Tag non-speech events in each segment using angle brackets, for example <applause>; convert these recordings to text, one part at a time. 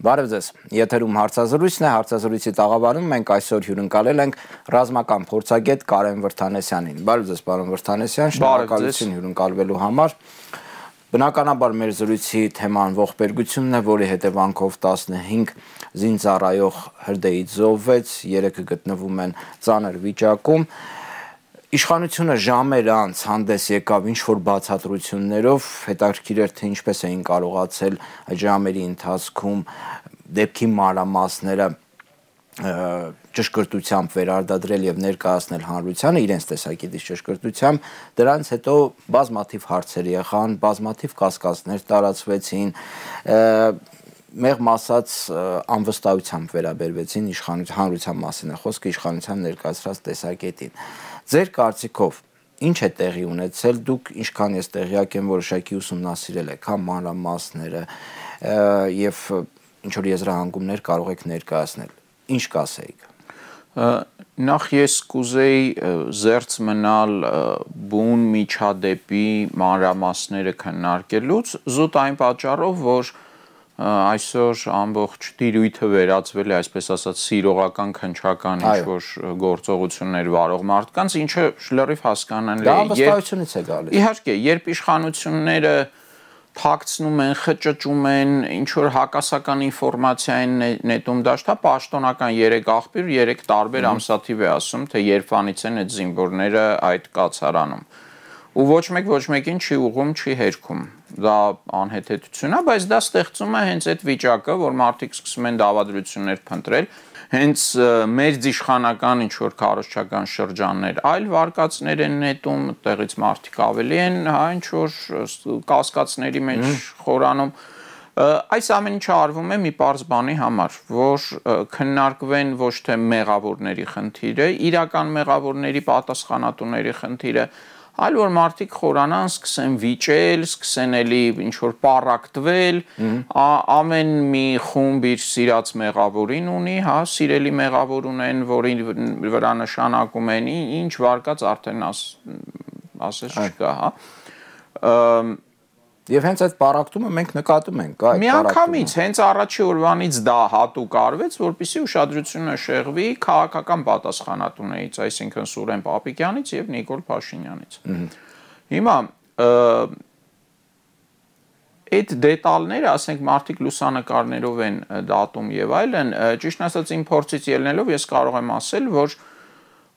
Բարև ձեզ։ Եթերում հարցազրույցն է, հարցազրույցի տաղավարում մենք այսօր հյուրընկալել ենք ռազմական փորձագետ Կարեն Վրթանեսյանին։ Բարև ձեզ, պարոն Վրթանեսյան, շնորհակալություն հյուրընկալվելու համար։ Բնականաբար մեր զրույցի թեման ողբերգությունն է, որի հետևանքով 15 զինծառայող հրդեհից զոհվեց, 3-ը գտնվում են ծանր վիճակում։ Իշխանությունը ժամեր անց հանդես եկավ ինչ որ բացատրություններով, հետաքրքիր էր թե ինչպես էին կարողացել այդ ժամերի ընթացքում դեպքի մանրամասները ճշգրտությամբ վերարտադրել եւ ներկայացնել հանրությանը իրենց տեսակետից ճշգրտությամբ դրանից հետո բազմաթիվ հարցեր եղան, բազմաթիվ կասկածներ տարածվեցին մեղմ ասած անվստահությամբ վերաբերվեցին իշխանության հանրության մասին է խոսքը իշխանության ներկայացրած տեսակետին Ձեր կարծիքով ինչ է տեղի ունեցել դուք ինչքան ես տեղյակ եմ որոշակի ուսումնասիրել եք հա մանրամասները եւ ինչ որ եզրահանգումներ կարող եք ներկայացնել ինչ կասեիք նախ ես կուզեի զերծ մնալ բուն միջադեպի մանրամասները քննարկելուց զուտ այն պատճառով որ այսօր ամբողջ տիրույթը վերածվել է այսպես ասած սիրողական քնչական ինչ որ գործողություններ վարող մարդկանց, ինչը շլերիվ հասկանալի է։ Դա վստահությունից է գալիս։ Իհարկե, երբ իշխանությունները թաքցնում են, խճճում են, ինչ որ հակասական ինֆորմացիա են նետում դաշտա, պաշտոնական 3 աղբյուր, 3 տարբեր ամսաթիվ է ասում, թե երբանից են այդ զինվորները այդ կացարանում ու ոչ մեկ ոչ մեկին չի ուղում, չի հերքում։ Դա անհեթեթություն է, բայց դա ստեղծում է հենց այդ վիճակը, որ մարդիկ սկսում են դավադրություններ փնտրել, հենց մեր դիշխանական ինչ որ քարոշչական շրջաններ, այլ վարկածներ են նետում, տեղից մարդիկ ավելի են, հա, ինչ որ կասկածների մեջ խորանում այս ամեն ինչը արվում է մի པարզ բանի համար, որ քննարկվեն ոչ թե մեղավորների խնդիրը, իրական մեղավորների պատասխանատուների խնդիրը, այլ որ մարդիկ խորանան, սկսեն վիճել, սկսեն էլի ինչ որ պարակտվել, ամեն մի խումբ իր սիրած մեղավորին ունի, հա, սիրելի մեղավոր ունեն, որի վրա նշանակում են ինչ վարկած արդեն ասես չկա, հա Եվ հենց այդ պարակտումը մենք նկատում ենք, այդ Միանգամից հենց առաջի օրվանից դա հատուկ արվեց, որpիսի ուշադրությունը շեղվի քաղաքական պատասխանատուներից, այսինքն Սուրեն Պապիկյանից եւ Նիկոլ Փաշինյանից։ Հիմա այդ դետալները, ասենք մարդիկ լուսանկարներով են դատում եւ այլն, ճիշտ ասած իմ փորձից ելնելով ես կարող եմ ասել, որ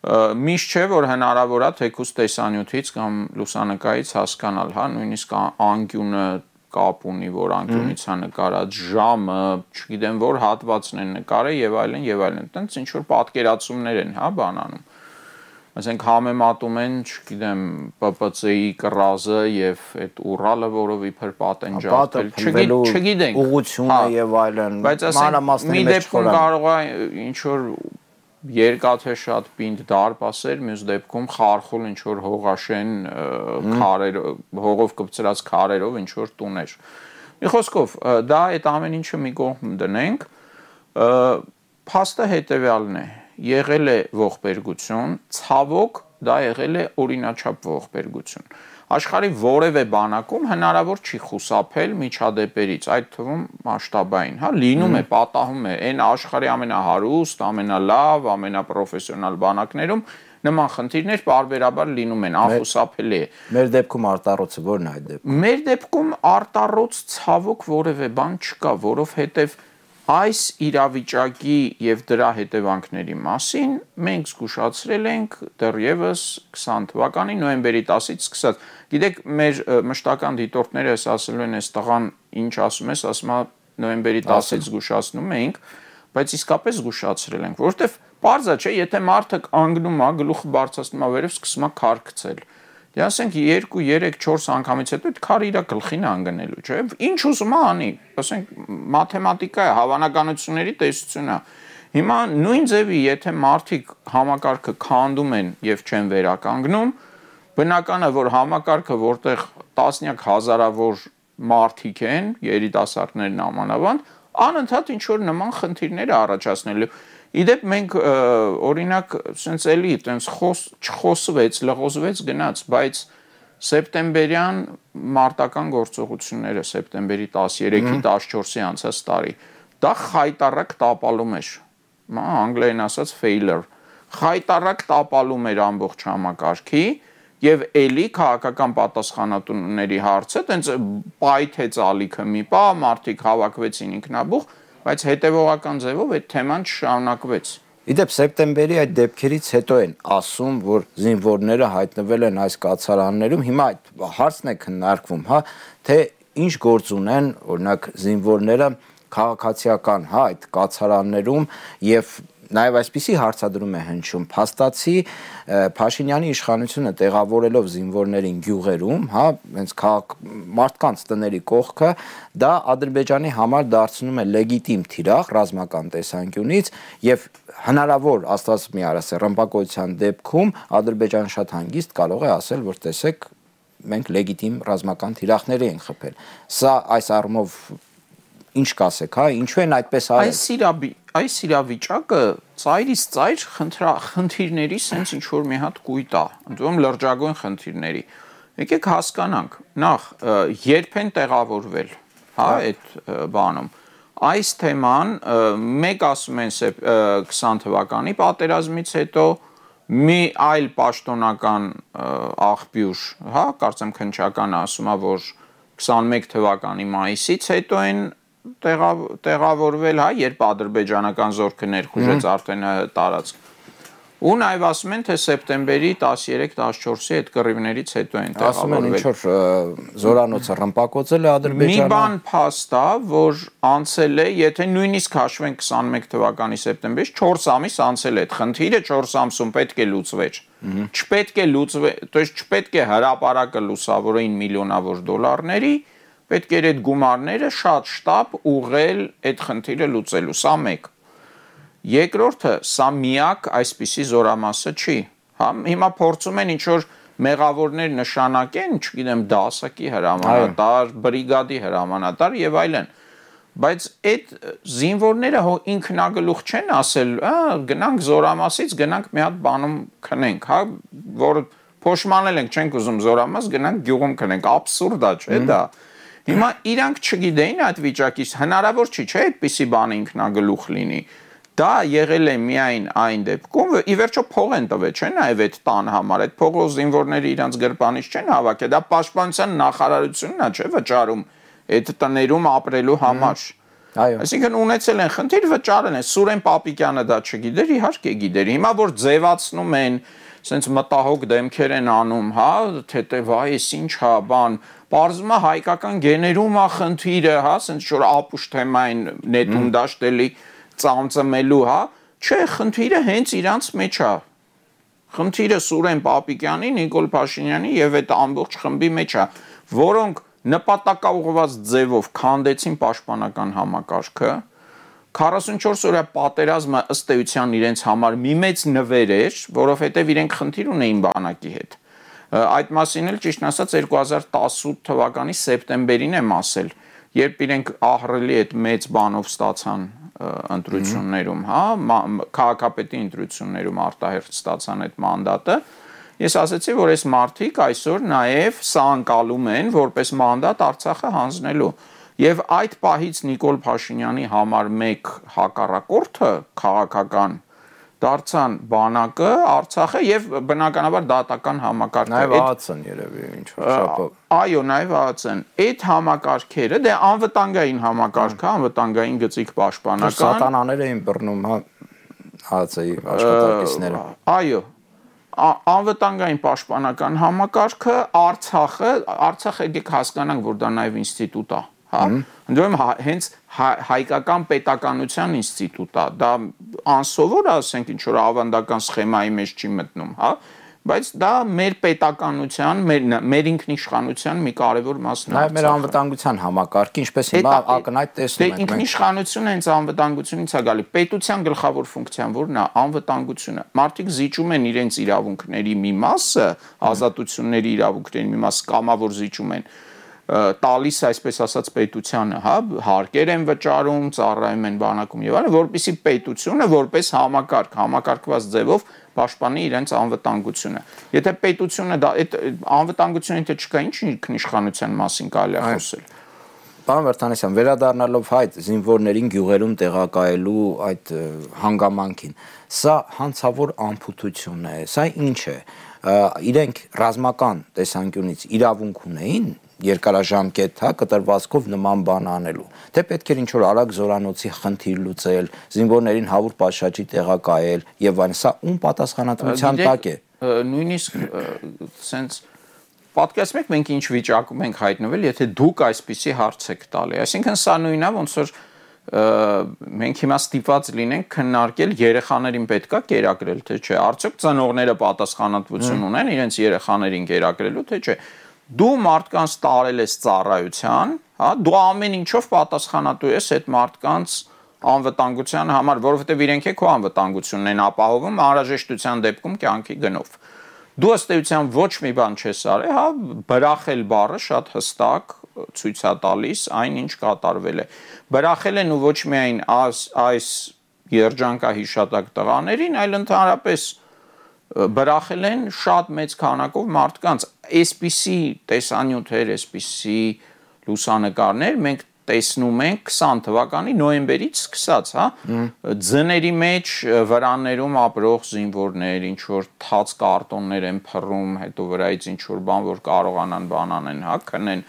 միշտ չէ որ հնարավոր է թեկուս տեսանյութից կամ լուսանկարից հասկանալ, հա, նույնիսկ անկյունը կապ ունի, որ անկյունից է նկարած ժամը, չգիտեմ որ հատվածն են նկարել եւ այլն եւ այլն։ Այդտենց ինչ որ պատկերացումներ են, հա, բանանում։ Ասենք համեմատում են, չգիտեմ, ՊՊՑ-ի կռազը եւ այդ Ուրալը, որով իբր պատենջատել, չգիտենք ուղությունը հա, եւ այլն։ Բայց ասենք մի դեպքում կարող է ինչ որ երկաթե շատ պինդ դարպասեր, մյուս դեպքում խարխուլ ինչ որ հողաշեն քարերով, հողով կպցրած քարերով ինչ որ տուներ։ Մի խոսքով, դա այդ ամեն ինչը մի կողմ դնենք, փաստը հետեւյալն է. եղել է ողբերգություն, ցավոք դա եղել է օրինաչափ ողբերգություն աշխարի որևէ բանակում հնարավոր չի խուսափել միջադեպերից, այդ թվում մասշտաբային, հա, լինում է, պատահում է, այն աշխարի ամենահարուստ, ամենալավ, ամենապրոֆեսիոնալ բանակներում նման խնդիրներ parberabar լինում են, անխուսափելի է։ Մեր դեպքում արտառոցը ո՞րն է այդ դեպքում։ Մեր դեպքում արտառոց ցավոք որևէ բան չկա, որովհետև այս իրավիճակի եւ դրա հետևանքների մասին մենք զգուշացրել ենք դեռևս 20 թվականի նոյեմբերի 10-ից սկսած Գիտեք, մեր մշտական դիտորդները ասելու են, այս տղան ինչ ասում ես, ասում է նոյեմբերի 10-ից զգուշացնում էինք, բայց իսկապես զգուշացրել ենք, որովհետև Պարզա չէ, եթե մարդը անգնում է, գլուխը բարձրացնում է վերև, սկսում է քար գցել։ Դե ասենք 2, 3, 4 անգամից հետո այդ քարը իր գլխին անգնելու, չէ՞։ Ինչ ուզում է անի։ Ասենք մաթեմատիկա է, հավանականությունների տեսություն է։ Հիմա նույն ձևի, եթե մարդիկ համակարգը քանդում են եւ չեն վերականգնում, Բնական է, որ համակարգը, որտեղ տասնյակ հազարավոր մարդիկ են, երիտասարդներն ամանավանդ, անընդհատ ինչ որ նման խնդիրներ առաջացնելու։ Իդեպ մենք օրինակ սենց էլի տենց խոս չխոսվեց, լղոզվեց գնաց, բայց սեպտեմբերյան մարտական գործողությունները սեպտեմբերի 13-ի 14-ի անցած տարի դա խայտարակ տապալում էր։ Մա անգլերեն ասած failure։ Խայտարակ տապալում էր ամբողջ համակարգի եւ ելի քաղաքական պատասխանատուների հարցը տենց պայթեց ալիքը մի պա մարդիկ հավաքվեցին ինքնաբուխ բայց հետևողական ձևով այդ թեման չշարունակվեց Իդեպ սեպտեմբերի այդ դեպքերից հետո են ասում, որ զինվորները հայտնվել են այս կացարաններում։ Հիմա այդ հարցն է քննարկվում, հա, թե ինչ գործ ունեն, օրինակ զինվորները քաղաքացիական, հա, այդ կացարաններում եւ Նաև այսպիսի հարցադրում է հնչում. Փաստացի Փաշինյանի իշխանությունը տեղավորելով զինվորներին գյուղերում, հա, հենց քաղաք մարդկանց տների կողքը, դա Ադրբեջանի համար դարձնում է լեգիտիմ թիրախ ռազմական տեսանկյունից եւ հնարավոր աստված մի արասե ռմբակոծության դեպքում Ադրբեջանը շատ հանգիստ կարող է ասել, որ տեսեք մենք լեգիտիմ ռազմական թիրախների ենք խփել։ Սա այս առումով ինչ կասեք, հա, ինչու են այդպես արել։ Այս իրավի, այս իրավիճակը ծայրից ծայր խնդիրների sense ինչ որ մի հատ կույտ է, ընդում լրջագույն խնդիրների։ Եկեք հասկանանք, նախ երբ են տեղավորվել, հա, այդ բանում այս թեման մեկ ասում են 20 թվականի պատերազմից հետո մի այլ պաշտոնական աղբյուր, հա, կարծեմ քնչական ասում է, որ 21 թվականի մայիսից հետո են տեղավորվել, հա, երբ ադրբեջանական զորքը ներխուժեց արդեն տարածք։ Ու նաև ասում են, թե սեպտեմբերի 13-14-ի այդ կռիվներից հետո են տեղավորվել։ Ասում են, ինչ որ զորանոցը ռմբակոծել է Ադրբեջանը։ Մի բան փաստ է, որ անցել է, եթե նույնիսկ հաշվենք 21 թվականի սեպտեմբերից 4 ամիս անցել է այդ խնդիրը, 4 ամսում պետք է լուծվեր։ Չպետք է լուծվի, то есть չպետք է հրաապարակը լուսավորեին միլիոնավոր դոլարների, պետք էր այդ գումարները շատ շտապ ուղղել այդ խնդիրը լուծելու։ Սա մեկ։ Երկրորդը, սա միակ այսպիսի զորամասը չի։ Հա, հիմա փորձում են ինչ որ մեղավորներ նշանակեն, չգիտեմ, դասակի հրամանատար, բրիգադի հրամանատար եւ այլն բայց այդ զինվորները հո ինքնագլուխ չեն ասել, հա, գնանք զորամասից, գնանք մի հատ բանում քնենք, հա, որ փոշմանել ենք, չենք ուզում զորամաս, գնանք գյուղում քնենք, абսուրդ է, չէ՞ դա։ mm -hmm Հիմա իրանք չգիտեին այդ վիճակից հնարավոր չի, չէ՞, այդպիսի բան ինքնագլուխ լինի։ Դա եղել է միայն այն դեպքում, ի վերջո փող են տվել, չէ՞, նաև այդ տան համար, այդ փողը զինվորները իրանց գրպանից չեն հավաքել, դա պաշտպանության նախարարությունն է, չէ՞, վճարում այդ տներում ապրելու համար։ Այո։ Այսինքն ունեցել են խնդիր վճարել են։ Սուրեն Պապիկյանը դա չգիտեր, իհարկե գիտեր։ Հիմա որ ձևացնում են, սենց մտահոգ դեմքեր են անում, հա, թե թե վայ, էս ինչ հա, բան, Պարզվում է հայկական գեներում է խնդիրը, հա, ասենց որ ապուշ թեմային նետում դաշտելի ծամծմելու, հա, չէ, խնդիրը հենց իրանց մեջ է։ Խնդիրը Սուրեն Պապիկյանի, Նիկոլ Փաշինյանի եւ այդ ամբողջ խմբի մեջ է, որոնք նպատակաուղղված ձևով քանդեցին պաշտպանական համակարգը, 44 օրյա պատերազմը ըստ էության իրենց համար մի մեծ նվեր էր, որովհետև իրենք խնդիր ունեին բանակի հետ Այդ մասին էլ ճիշտ ասած 2018 թվականի սեպտեմբերին եմ ասել, երբ իրենք ահռելի այդ մեծ բանով ստացան ընտրություններում, հա, քաղաքապետի ընտրություններում արտահերթ ստացան այդ մանդատը, ես ասացի, որ այս մարտիկ այսօր նաև սա անկալում են որպես մանդատ Արցախը հանձնելու։ Եվ այդ պահից Նիկոլ Փաշինյանի համար մեկ հակառակորդը քաղաքական դարձան բանակը, Արցախը եւ բնականաբար դատական համակարգը։ Նաեւ ԱԱՑ-ն երևի ինչ շապը։ Այո, նաեւ ԱԱՑ-ն։ Այդ համակարգերը, դե անվտանգային համակարգը, անվտանգային գծիկ պաշտպանական։ Սատանաներ էին բռնում, հա ԱԱՑ-ի աշխատակիցները։ Այո, անվտանգային պաշտպանական համակարգը Արցախը, Արցախը եկեք հասկանանք, որ դա նաև ինստիտուտ է հա ընդդեմ հենց հայկական պետականության ինստիտուտ է դա անսովոր ասենք ինչ որ ավանդական սխեմայի մեջ չի մտնում հա բայց դա մեր պետականության, մեր մեր ինքնիշխանության մի կարևոր մասն է։ Նաև մեր անվտանգության համակարգը, ինչպես հիմա ակնհայտ տեսնում ենք։ Դե ինքնիշխանությունը հենց անվտանգությունից է գալի։ Պետության գլխավոր ֆունկցիան որն է անվտանգությունը։ Մարդիկ զիջում են իրենց իրավունքների մի մասը, ազատությունների իրավունքների մի մասը կամավոր զիջում են տալիս այսպես ասած պետությանը, հա, հարկեր են վճարում, ծառայում են բանակում եւ այլն, որպիսի պետությունը որպես համակարգ, համակարգված ձևով պաշտպանի իրենց անվտանգությունը։ Եթե պետությունը դա այդ անվտանգությունը եթե չկա, ինչ ինքնիշխանության մասին կարելի է խոսել։ Պարոն Վարդանեսյան, վերադառնալով հայտ զինվորներին գյուղերում տեղակայելու այդ հանգամանքին, սա հանցավոր անփութություն է։ Սա ինչ է։ Իրենք ռազմական տեսանկյունից իրավունք ունեին երկարաժամկետ, հա, կտրվածքով նման բան անելու։ Թե պետք էր ինչ-որ արագ զորանոցի խնդիր լուծել, զինվորներին հավուր պատշաճի տեղակայել եւ այլն, սա ում պատասխանատվության տակ է։ Նույնիսկ սենց պատկերացնեք մենք ինչ վիճակում ենք հայտնվել, եթե դուք այսպիսի հարց եք տալի։ Այսինքն սա նույնն է, ոնց որ մենք հիմա ստիպված լինենք քննարկել երեխաներին պետքա կերակրել, թե չէ։ Արդյոք ծնողները պատասխանատվություն ունեն իրենց երեխաներին կերակրելու, թե չէ։ Դու մարդկանց տարել ես ծառայության, հա, դու ամեն ինչով պատասխանատու ես այդ մարդկանց անվտանգության համար, որովհետև իրենք է քո անվտանգությունն են ապահովում անհրաժեշտության դեպքում կյանքի գնով դու ըստ էության ոչ մի բան չես արել, հա, բրախել բառը շատ հստակ ցույց է տալիս այն ինչ կատարվել է։ Բրախել են ու ոչ միայն այս այս երջանկահիշատակ տղաներին, այլ ընդհանրապես բրախել են շատ մեծ քանակով մարդկանց։ Այսպիսի տեսանյութեր, այսպիսի լուսանկարներ մենք տեսնում ենք 20 թվականի նոյեմբերից սկսած, հա, ձների մեջ վրաններում ապրող զինվորներ, ինչ որ թաց կարտոններ են փռում, հետո վրայից ինչ որ բան, որ կարողանան բան անեն, հա, քնեն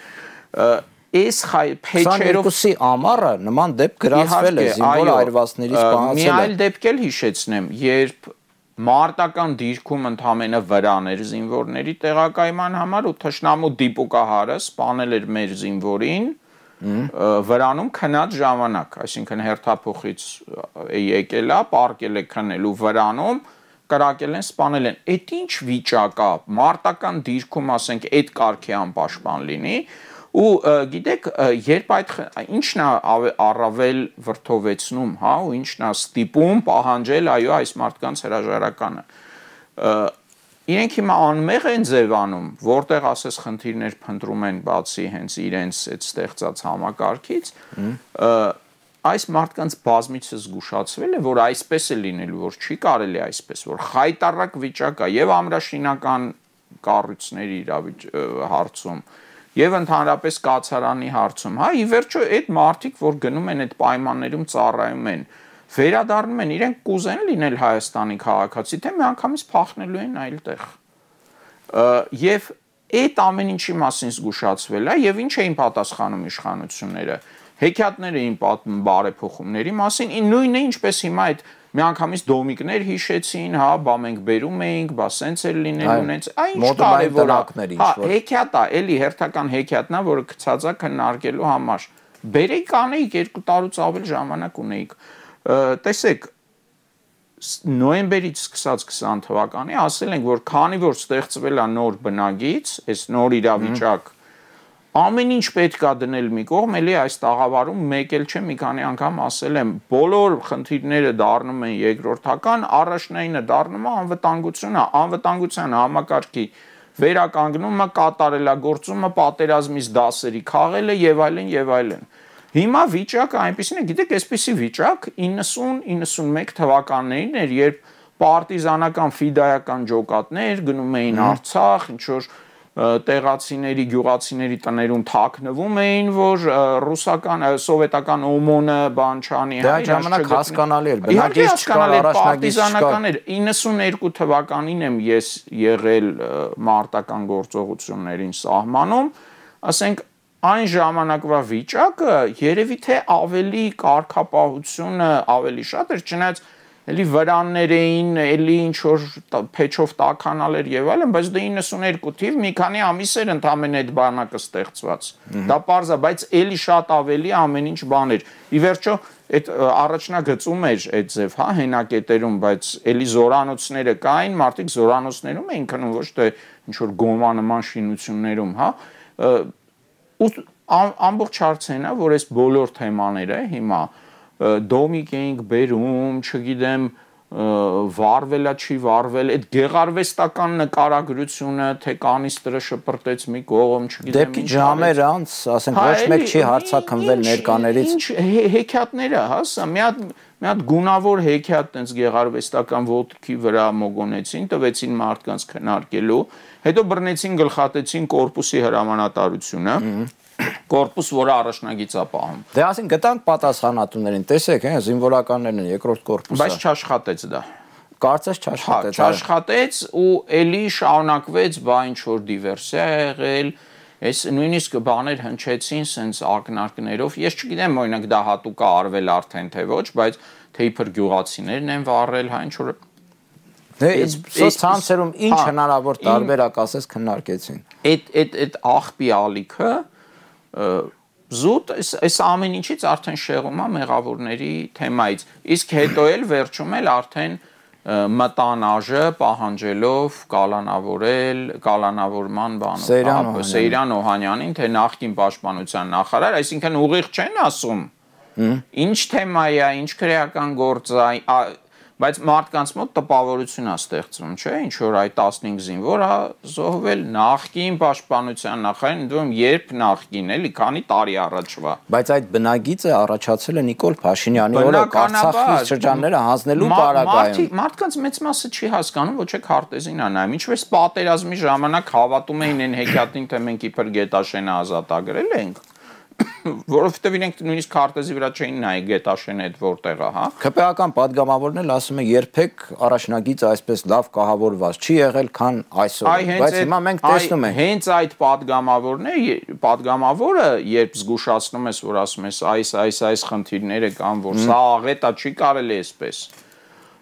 այս փեչերով 22-ի ամառը նման դեպք գրացվել է զինվոր այրվածներից բանացել է։ Մի այլ դեպք էլ հիշեցնեմ, երբ մարտական դիրքում ընդամենը վրաներ զինվորների տեղակայման համար ու թշնամու դիպուկահարը սպանել էր մեր զինվորին վրանում քնած ժամանակ, այսինքն հերթափոխից եկելա, պարկել է քնելու վրանում, կրակել են, սպանել են։ Էդ ինչ վիճակա, մարտական դիրքում, ասենք, այդ կարգի անպաշտպան լինի, ու գիտեք, երբ այդ ինչն է առավել վրթովեցնում, հա, ու ինչն է ստիպում պահանջել այո այս մարդկանց հրաժարականը իրենք հիմա անմեղ են ձևանում, որտեղ ասես խնդիրներ փնտրում են բացի հենց իրենց այդ ստեղծած համակարգից, այս մարդկանց բազմիցս զգուշացվել է, որ այսպես է լինելու, որ չի կարելի այսպես, որ խայտարակ վիճակ է եւ ամրաշինական կառույցների իրավիճ հարցում եւ ընդհանրապես կացարանի հարցում։ Հա, ի վերջո այդ մարդիկ, որ գնում են այդ պայմաններում ծառայում են, վերադառնում են, իրենք կուզեն լինել Հայաստանի քաղաքացի, թե միանգամից փախնելու են այլտեղ։ Եվ այդ ամեն ինչի մասին զգուշացվել է եւ ինչ էին պատասխանում իշխանությունները։ Հեքիաթներ էին պատմում բարեփոխումների մասին, նույնը ինչպես հիմա այդ միանգամից դոմիկներ հիշեցին, հա, բա մենք բերում էինք, բա սենց էր լինելու, նենց, այ ինչ կարևոր է։ Հա, հեքիաթ է, էլի հերթական հեքիաթն է, որը գցած է քննարկելու համար։ Բերեիք անեիք 2 տարուց ավել ժամանակ ունեիք տեսեք նոյեմբերից սկսած 20 թվականի ասել ենք որ քանի որ ստեղծվել է նոր բնագիծ, այս նոր իրավիճակ ամեն ինչ պետք է դնել մի կողմ, էլի այս տաղավարում մեկ էլ չէ մի քանի անգամ ասել եմ, բոլոր խնդիրները դառնում են երկրորդական, առաջնայինը դառնում է անվտանգությունը, անվտանգության համակարգի վերականգնումը, կատարելագործումը, պատերազմից դասերի քաղելը եւ այլն եւ այլն։ Հիմա վիճակը այնպեսին է, գիտեք, այսպեսի վիճակ 90-91 թվականներին էր, երբ պարտիզանական ֆիդայական ջոկատներ գնում էին Արցախ, ինչ որ տեղացիների, գյուղացիների տներում թաքնվում էին, որ ռուսական, սովետական օմոնը բան չանի, հա, ժամանակ հասկանալի էր, բնակիչ չկար, առաջնագիծ չկար։ 92 թվականին եմ ես եղել մարտական գործողություններին սահմանում, ասենք այն ժամանակվա վիճակը երևի թե ավելի կարգապահությունը ավելի շատ էր, չնայած էլի վրաններ էին, էլի ինչ որ փեչով տականալ էր եւ այլն, բայց դե 92 թիվ մի քանի ամիս էր ընդամենը այդ բանակը ստեղծված։ Դա parza, բայց էլի շատ ավելի ամեն ինչ բան էր։ Ի վերջո այդ առաջնագծում էր այդ ձև, հա, հենակետերում, բայց էլի զորանոցները կային, մարդիկ զորանոցներում էին քնում, ոչ թե ինչ որ գոմանման շինություններում, հա ու ամբողջ հարցն է, որ այս բոլոր թեմաները հիմա դոմիկ էինք բերում, չգիտեմ, վարվելա չի վարվել այդ գեղարվեստական նկարագրությունը թե կանիստրը շպրտեց մի կողմ չգիտեմ դեպքի ժամեր անց ասենք ոչ մեկ չի հարցակնվել ներկաներից ինչ հեքիաթները հա սա մի հատ մի հատ գունավոր հեքիաթ տենց գեղարվեստական ոդքի վրա մոգոնեցին տվեցին մարդկանց քննարկելու հետո բռնեցին գլխատեցին կորպուսի հրամանատարությունը կորպուս, որը առաջնագիծ է պահում։ Դե ասին գտանք պատասխանատուներին, տեսեք, հա, զինվորականներն են երկրորդ կորպուսը։ Բայց չաշխատեց դա։ Կարծես Հա, չաշխատեց։ չաշխատեց ու ելի շարունակվեց, բա ինչ որ դիվերսիա ա եղել, Այս նույնիսկ բաներ հնչեցին սենց ակնարկներով։ Ես չգիտեմ, օրինակ դա հատուկ է արվել արդեն թե ոչ, բայց թե իբր գյուղացիներն են վառել, հա ինչ որ Դե էս- ցանցերում ինչ հա, հնարավոր տարբերակ ասես քննարկեցին։ այդ այդ այդ աղբի ալիքը ը, զուտ այս այս ամեն ինչից արդեն շեղում է մեղավորների թեմայից իսկ հետո էլ վերջում էլ արդեն մտանաժը պահանջելով կալանավորել կալանավորման բանով Սեյրան հա, Օհանյանին։ թե նախկին պաշտպանության նախարար այսինքն ուղիղ չեն ասում ինչ թեմա է ինչ քրեական գործ է բայց մարդկանց մոտ տպավորություն է ստեղծվում, չէ՞, ինչ որ այդ 15 զինվոր է զոհվել նախկին պաշտպանության նախարարին, ընդդեմ երբ նախկին էլի, քանի տարի առաջվա։ Բայց այդ բնագիծը առաջացել է Նիկոլ Փաշինյանի օրը Արցախի շրջանները հանձնելու պարագայում։ Մարդկանց մեծ մասը չի հասկանում, ոչ է քարտեզին ա նայում։ Ինչպես պատերազմի ժամանակ հավատում էին այն հեքիաթին, թե մենք իբր Գետաշենը ազատագրել ենք, որովհետև իրենք նույնիսկ քարտեզի վրա չէին նայ գետաշենը այդ որտեղա, հա։ ԿՊԱ-կան падգամավորներն էլ ասում են երբեք առաջնագից այսպես լավ կահավորված չի եղել, քան այսօր, բայց հիմա մենք տեսնում ենք։ Հենց այդ падգամավորն է, падգամավորը, երբ զգուշացնում ես, որ ասում ես այս այս այս խնդիրները կան, որ սա աղետա չի կարելի այսպես։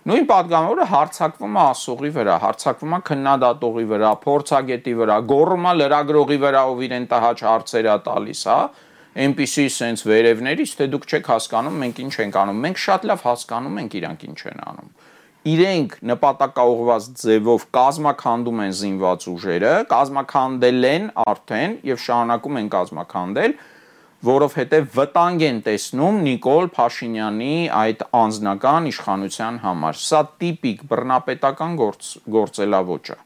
Նույն падգամավորը հարցակվում է ասողի վրա, հարցակվում է քննադատողի վրա, փորձագետի վրա, գոռում է լրագրողի վրա, ով իրեն տհաճ հարցեր է տալիս, հա այնպիսի սենց վերևներից թե դուք չեք հասկանում մենք ինչ ենք անում մենք շատ լավ հասկանում ենք իրանք ինչ են անում իրենք նպատակաուղված ձևով կազմականդում են զինված ուժերը, կազմականդել են արդեն եւ շարունակում են կազմականդել, որովհետեւ վտանգ են տեսնում Նիկոլ Փաշինյանի այդ անձնական իշխանության համար։ Սա տիպիկ բռնապետական գործ գործելավոճ է։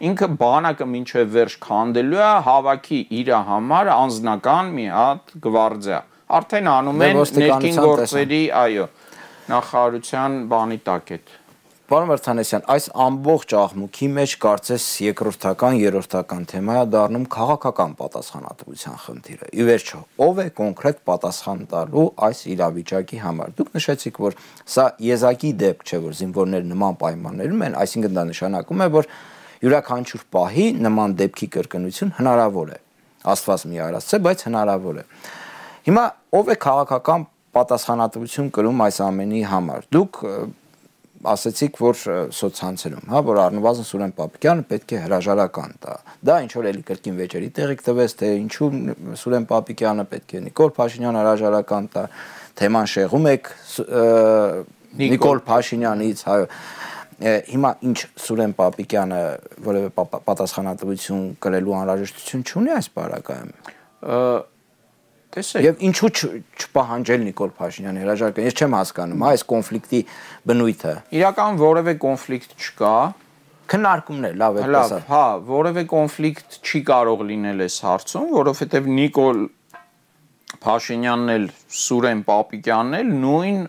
Ինքը բանակը մինչև վերջ քանդելու է հավաքի իր համար անձնական մի հատ գվարդիա։ Արդեն անում են ներքին գործերի, այո, նախարարության բանի տակ է։ Պարոն Վարդանեսյան, այս ամբողջ աղմուկի մեջ կարծես երկրորդական, երրորդական թեմայա դառնում քաղաքական պատասխանատվության խնդիրը։ Ի վերջո, ով է կոնկրետ պատասխան տալու այս իրավիճակի համար։ Դուք նշեցիք, որ սա եզակի դեպք չէ, որ զինվորները նման պայմաններում են, այսինքն դա նշանակում է, որ յուրաքանչյուր պահի նման դեպքի կրկնություն հնարավոր է։ Աստված մի արածце, բայց հնարավոր է։ Հիմա ով է քաղաքական պատասխանատվություն կրում այս ամենի համար։ Դուք ասացիք, որ սոցցանցերում, հա, որ առնվազն Սուրեն Պապիկյանը պետք է հրաժարական տա։ Դա ինչ որ էլի կրկին վեճերի տեղիք տվեց, թե ինչու Սուրեն Պապիկյանը պետք է Նիկոլ Փաշինյանը հրաժարական տա, թեման շեղում եք Նիկոլ Փաշինյանից, Ե, Հիմա ինչ Սուրեն Պապիկյանը որևէ պա- պա- պատասխանատվություն կրելու անհրաժեշտություն չունի այս բարակայում։ Տեսեք, Եվ ինչու չպահանջել Նիկոլ Փաշինյանի հրաժարական։ Ես չեմ հասկանում, հա, այս կոնֆլիկտի բնույթը։ իրական որևէ կոնֆլիկտ չկա, Քննարկումներ, լավ է, Լավ, տեսա։ հա, որևէ կոնֆլիկտ չի կարող լինել այս հարցում, որովհետև Նիկոլ Փաշինյանն էլ Սուրեն Պապիկյանն էլ նույն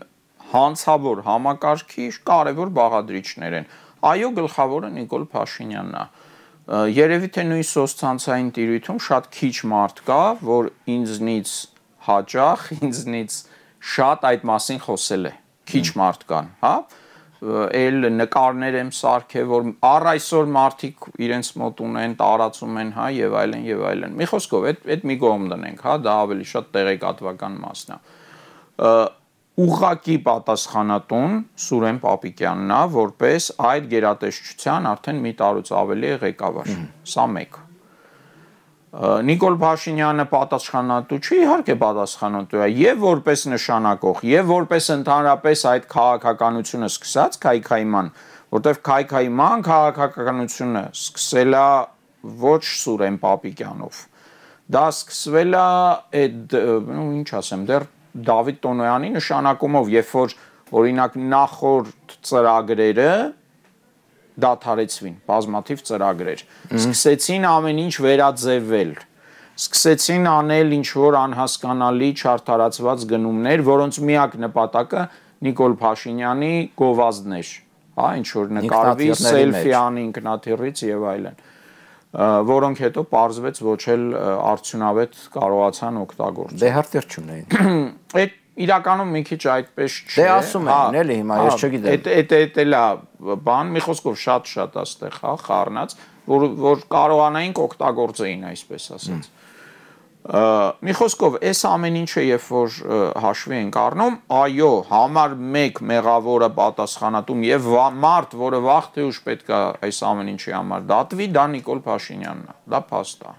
հանցավոր համակարգի կարևոր բաղադրիչներ են։ Այո, գլխավորը Նիկոլ Փաշինյանն է։ Երևի թե նույն սոցցանցային տիրույթում շատ քիչ մարդ կա, որ ինձնից հաճախ, ինձնից շատ այդ մասին խոսել է։ Քիչ մարդ կան, հա էլ նկարներ եմ սարքել, որ առ այսօր մարդիկ իրենց մոտ ունեն, տարածում են, հա, եւ այլն եւ այլն։ Մի խոսքով, այդ այդ մի կողմ դնենք, հա, դա ավելի շատ տեղեկատվական մասն է։ Ը, Ուղղակի պատասխանատուն Սուրեն Պապիկյանն է, որպես այդ գերատեսչության արդեն մի տարուց ավելի ղեկավար։ Սա մեկ։ Նիկոլ Փաշինյանը պատասխանատու չի, իհարկե պատասխանատու է եւ որպես նշանակող, եւ որպես ընդհանրապես այդ քաղաքականությունը սկսած քայքայման, որտեվ քայքայման քաղաքականությունը սկսել է ոչ Սուրեն Պապիկյանով։ Դա սկսվել է այդ, ինչ ասեմ, դեռ Դավիթ Տոնոյանի նշանակումով, երբ որ օրինակ նախորդ ծրագրերը դադարեցվին, բազմաթիվ ծրագրեր։ Սկսեցին ամեն ինչ վերաձևել։ Սկսեցին անել ինչ որ անհասկանալի չարթարացված գնումներ, որոնց միակ նպատակը Նիկոլ Փաշինյանի գովազդն էր։ Հա, ինչ որ նկարվի, սելֆի անի ինքնաթիռից եւ այլն։ որոնք հետո parzvեց ոչ էլ արդյունավետ կարողացան օգտագործել։ Դե հարցեր չունեին։ <clears throat> Այդ իրականում մի քիչ այդպես չէ։ Դե ասում են, էլի հիմա ես չգիտեմ։ Այդ այդ այդ էլա բան մի խոսքով շատ-շատ աստեղ, հա, խառնած, որ որ կարողանային օգտագործեին, այսպես ասած։ Ա մի խոսքով այս ամեն ինչը երբ որ հաշվի ենք առնում, այո, համար 1 մեղավորը պատասխանատում եւ մարդ, որը վաղ թե ուշ պետքա այս ամեն ինչի համար դատվի, դա Նիկոլ Փաշինյանն է։ Դա փաստ է։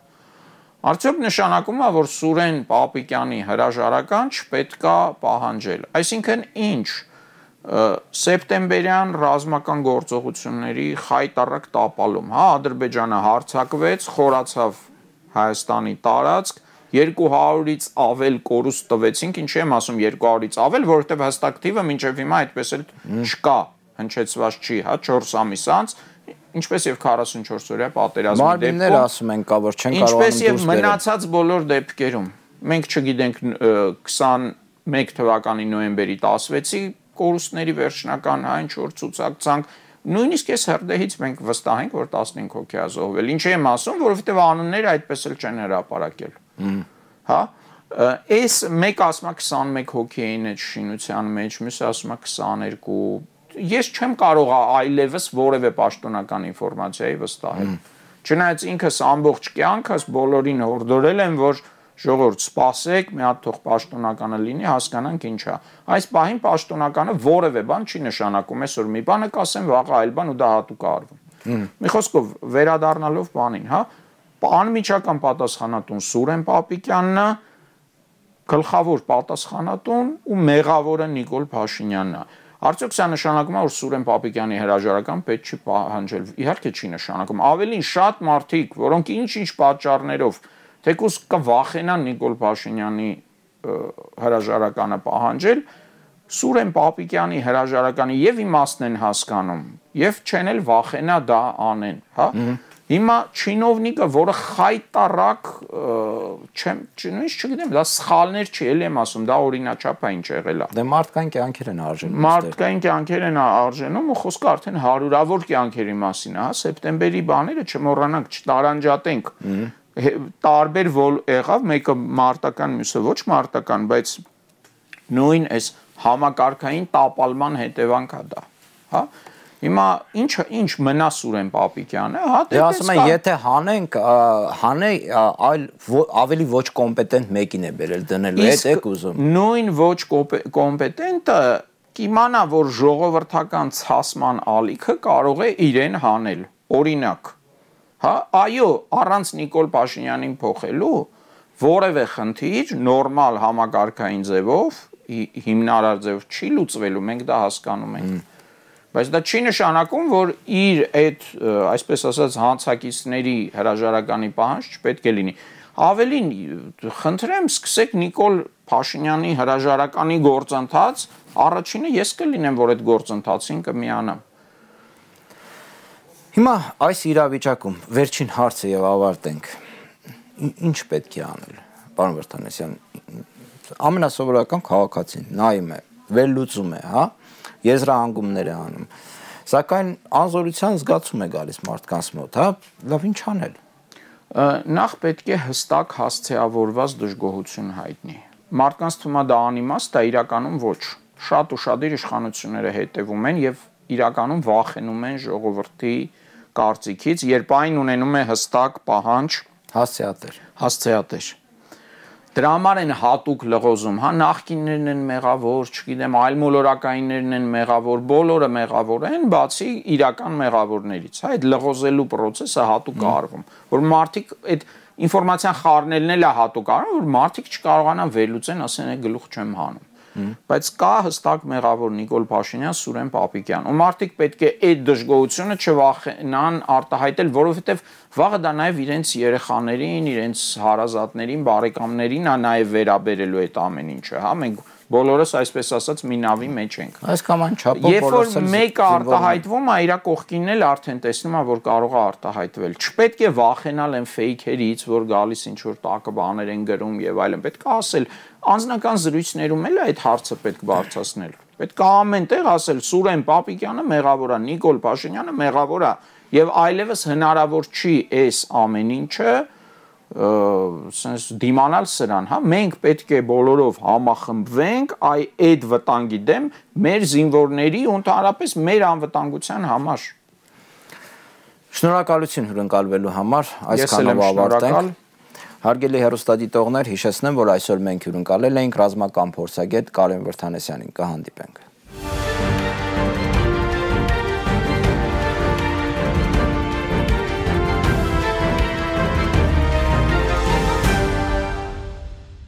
Արդյոք նշանակում է, որ Սուրեն Պապիկյանի հրաժարական չպետքա պահանջել։ Այսինքն ինչ սեպտեմբերյան ռազմական գործողությունների խայտարակ տապալում, հա, Ադրբեջանը հարցակվեց, խորացավ Հայաստանի տարածք, 200-ից ավել կորուստ տվեցինք, ինչի եմ ասում 200-ից ավել, որովհետև հստակ թիվը մինչև հիմա այդպես էլ չկա, հնչեցված չի, հա 4 ամիս անց, ինչպես եւ 44 օրյա պատերազմի դեպքում։ Մարմինները ասում են կա որ չեն բերել։ Ինչպես եւ մնացած բոլոր դեպքերում։ Մենք չգիտենք 21 թվականի նոյեմբերի 16-ի կորուստների վերջնական հա ինչ որ ցուցակցանք նույնիսկ այս հրդեհից մենք վստահ ենք որ 15 հոգի է զոհվել։ Ինչի եմ ասում, որովհետեւ անունները այդպես էլ չեն հրապարակել։ Հա այս մեկ ասում է 21 հոգի էին այդ շինության մեջ, մյուսը ասում է 22 ես չեմ կարող այլևս որևէ պաշտոնական ինֆորմացիայի վստահել։ Չնայած ինքս ամբողջ կյանքս բոլորին հորդորել եմ, որ ժողովուրդ, սպասեք, մի հատ թող պաշտոնականը լինի, հասկանանք ինչա։ Այս պահին պաշտոնականը որևէ բան չի նշանակում, այսօր մի բանը կասեմ, վաղը այլ բան ու դա հատուկ արվում։ Մի խոսքով վերադառնալով բանին, հա, անմիջական պատասխանատուն Սուրեն Պապիկյանն է, գլխավոր պատասխանատուն ու մեղավորը Նիկոլ Փաշինյանն է։ Արդյոք սա նշանակում է, որ Սուրեն Պապիկյանի հրաժարական պետք չի պահանջել։ Իհարկե չի նշանակում։ Ավելին շատ մարդիկ, որոնք ինչ-ինչ պատճառներով թեկուս կվախենան Նիկոլ Փաշինյանի հրաժարականը պահանջել, Սուրեն Պապիկյանի հրաժարականի եւ իմաստն են հասկանում, եւ չեն էլ վախենա դա անեն, հա։ Հիմա չինովնիկը, որը խայտարակ չեմ, նույնիսկ չգիտեմ, դա սխալներ չի, ելի եմ ասում, դա օրինաչափ է ինչ եղել է։ Դե մարդկային կյանքեր են արժենում։ Մարդկային կյանքեր են արժենում ու խոսքը արդեն հարյուրավոր կյանքերի մասին է, հա, սեպտեմբերի բաները չմոռանանք, չտարանջատենք։ Տարբեր ոլ եղավ, մեկը մարտական, մյուսը ոչ մարտական, բայց նույն այս համակարգային տապալման հետևանք է դա, հա Հիմա ինչը ինչ մնա Սուրեն Պապիկյանը, հա դե ասում են, եթե հանենք, հանե այլ ավելի ոչ կոմպետենտ մեկին է բերել դնելու, այդ եք ուզում։ Նույն ոչ կոմպետենտը կիմանա, որ ժողովրդական ցասման ալիքը կարող է իրեն հանել։ Օրինակ, հա, այո, առանց Նիկոլ Փաշինյանին փոխելու որևէ խնդիր նորմալ համագարկային ձևով հիմնարար ձև չի լուծվելու, մենք դա հասկանում ենք։ Բայց դա չի նշանակում, որ իր այդ, այսպես ասած, հանցակիցների հրաժարականի պահանջ չպետք է լինի։ Ավելին, խնդրեմ, սկսեք Նիկոլ Փաշինյանի հրաժարականի գործընթաց, առաջինը ես կլինեմ, որ այդ գործընթացին կմիանամ։ Հիմա այս իրավիճակում վերջին հարցը եւ ավարտենք։ Ինչ պետք է անել, պարոն Վրտանեսյան։ Ամենասովորական քաղաքացին նայում է, վերլուծում է, հա՞ եզրահանգումներ է անում։ Սակայն անզորության զգացում է գալիս մարդկանց մոտ, հա, լավ ինչ անել։ Նախ պետք է հստակ հասցեավորված դժգոհություն հայտնի։ Մարդկանց թվում է դա անիմաստ է, իրականում ոչ։ Շատ ու շատեր իշխանությունները հետևում են եւ իրականում վախենում են ժողովրդի կարծիքից, երբ այն ունենում է հստակ պահանջ հասցեատեր։ Հասցեատեր Դրա համար են հատուկ լղոզում, հա նախկիններն են մեղավոր, չգիտեմ, այլ մոլորակայիններն են մեղավոր, բոլորը մեղավոր են, բացի իրական մեղավորներից, հա, այդ լղոզելու process-ը հատուկ արվում, որ մարդիկ այդ ինֆորմացիան խառնելն էլ է հատուկ արվում, որ մարդիկ չկարողանան վերլուծեն, ասեն, գլուխ չեմ հանում բայց կա հստակ մեղավոր Նիկոլ Փաշինյան, Սուրեն Պապիկյան։ Ու մարդիկ պետք է այդ դժգոհությունը չվախենան արտահայտել, որովհետև վաղը դա նաև իրենց երեխաներին, իրենց հարազատներին, բարեկամներին է նաև վերաբերելու այդ ամեն ինչը, հա, մենք բոլորս այսպես ասած մի նավի մեջ ենք։ Այս կամ այն չափով Երբ որ մեկը արտահայտվում է, իր կողքինն էլ արդեն տեսնում է, որ կարող է արտահայտվել։ Չպետք է վախենալ այն ֆեյքերից, որ գալիս ինչ որ տակը բաներ են գրում եւ այլն։ Պետք է ասել, անձնական զրույցներում էլ այդ հարցը պետք բարձրացնել։ Պետք է ամեն տեղ ասել. Սուրեն Պապիկյանը մեղավոր է, Նիկոլ Փաշինյանը մեղավոր է։ եւ այլևս հնարավոր չի այս ամեն ինչը սենց դիմանալ սրան, հա, մենք պետք է բոլորով համախմբվենք այ այդ վտանգի դեմ մեր զինվորների ու ընդհանրապես մեր անվտանգության համար։ Շնորհակալություն հյուրընկալվելու համար, այսքանով ավարտենք։ Հարգելի հերոստատիտողներ, հիշեցնեմ, որ այսօր մենք հյուրընկալել էինք ռազմական փորձագետ Կարեն Վրթանեսյանին։ Կհանդիպենք։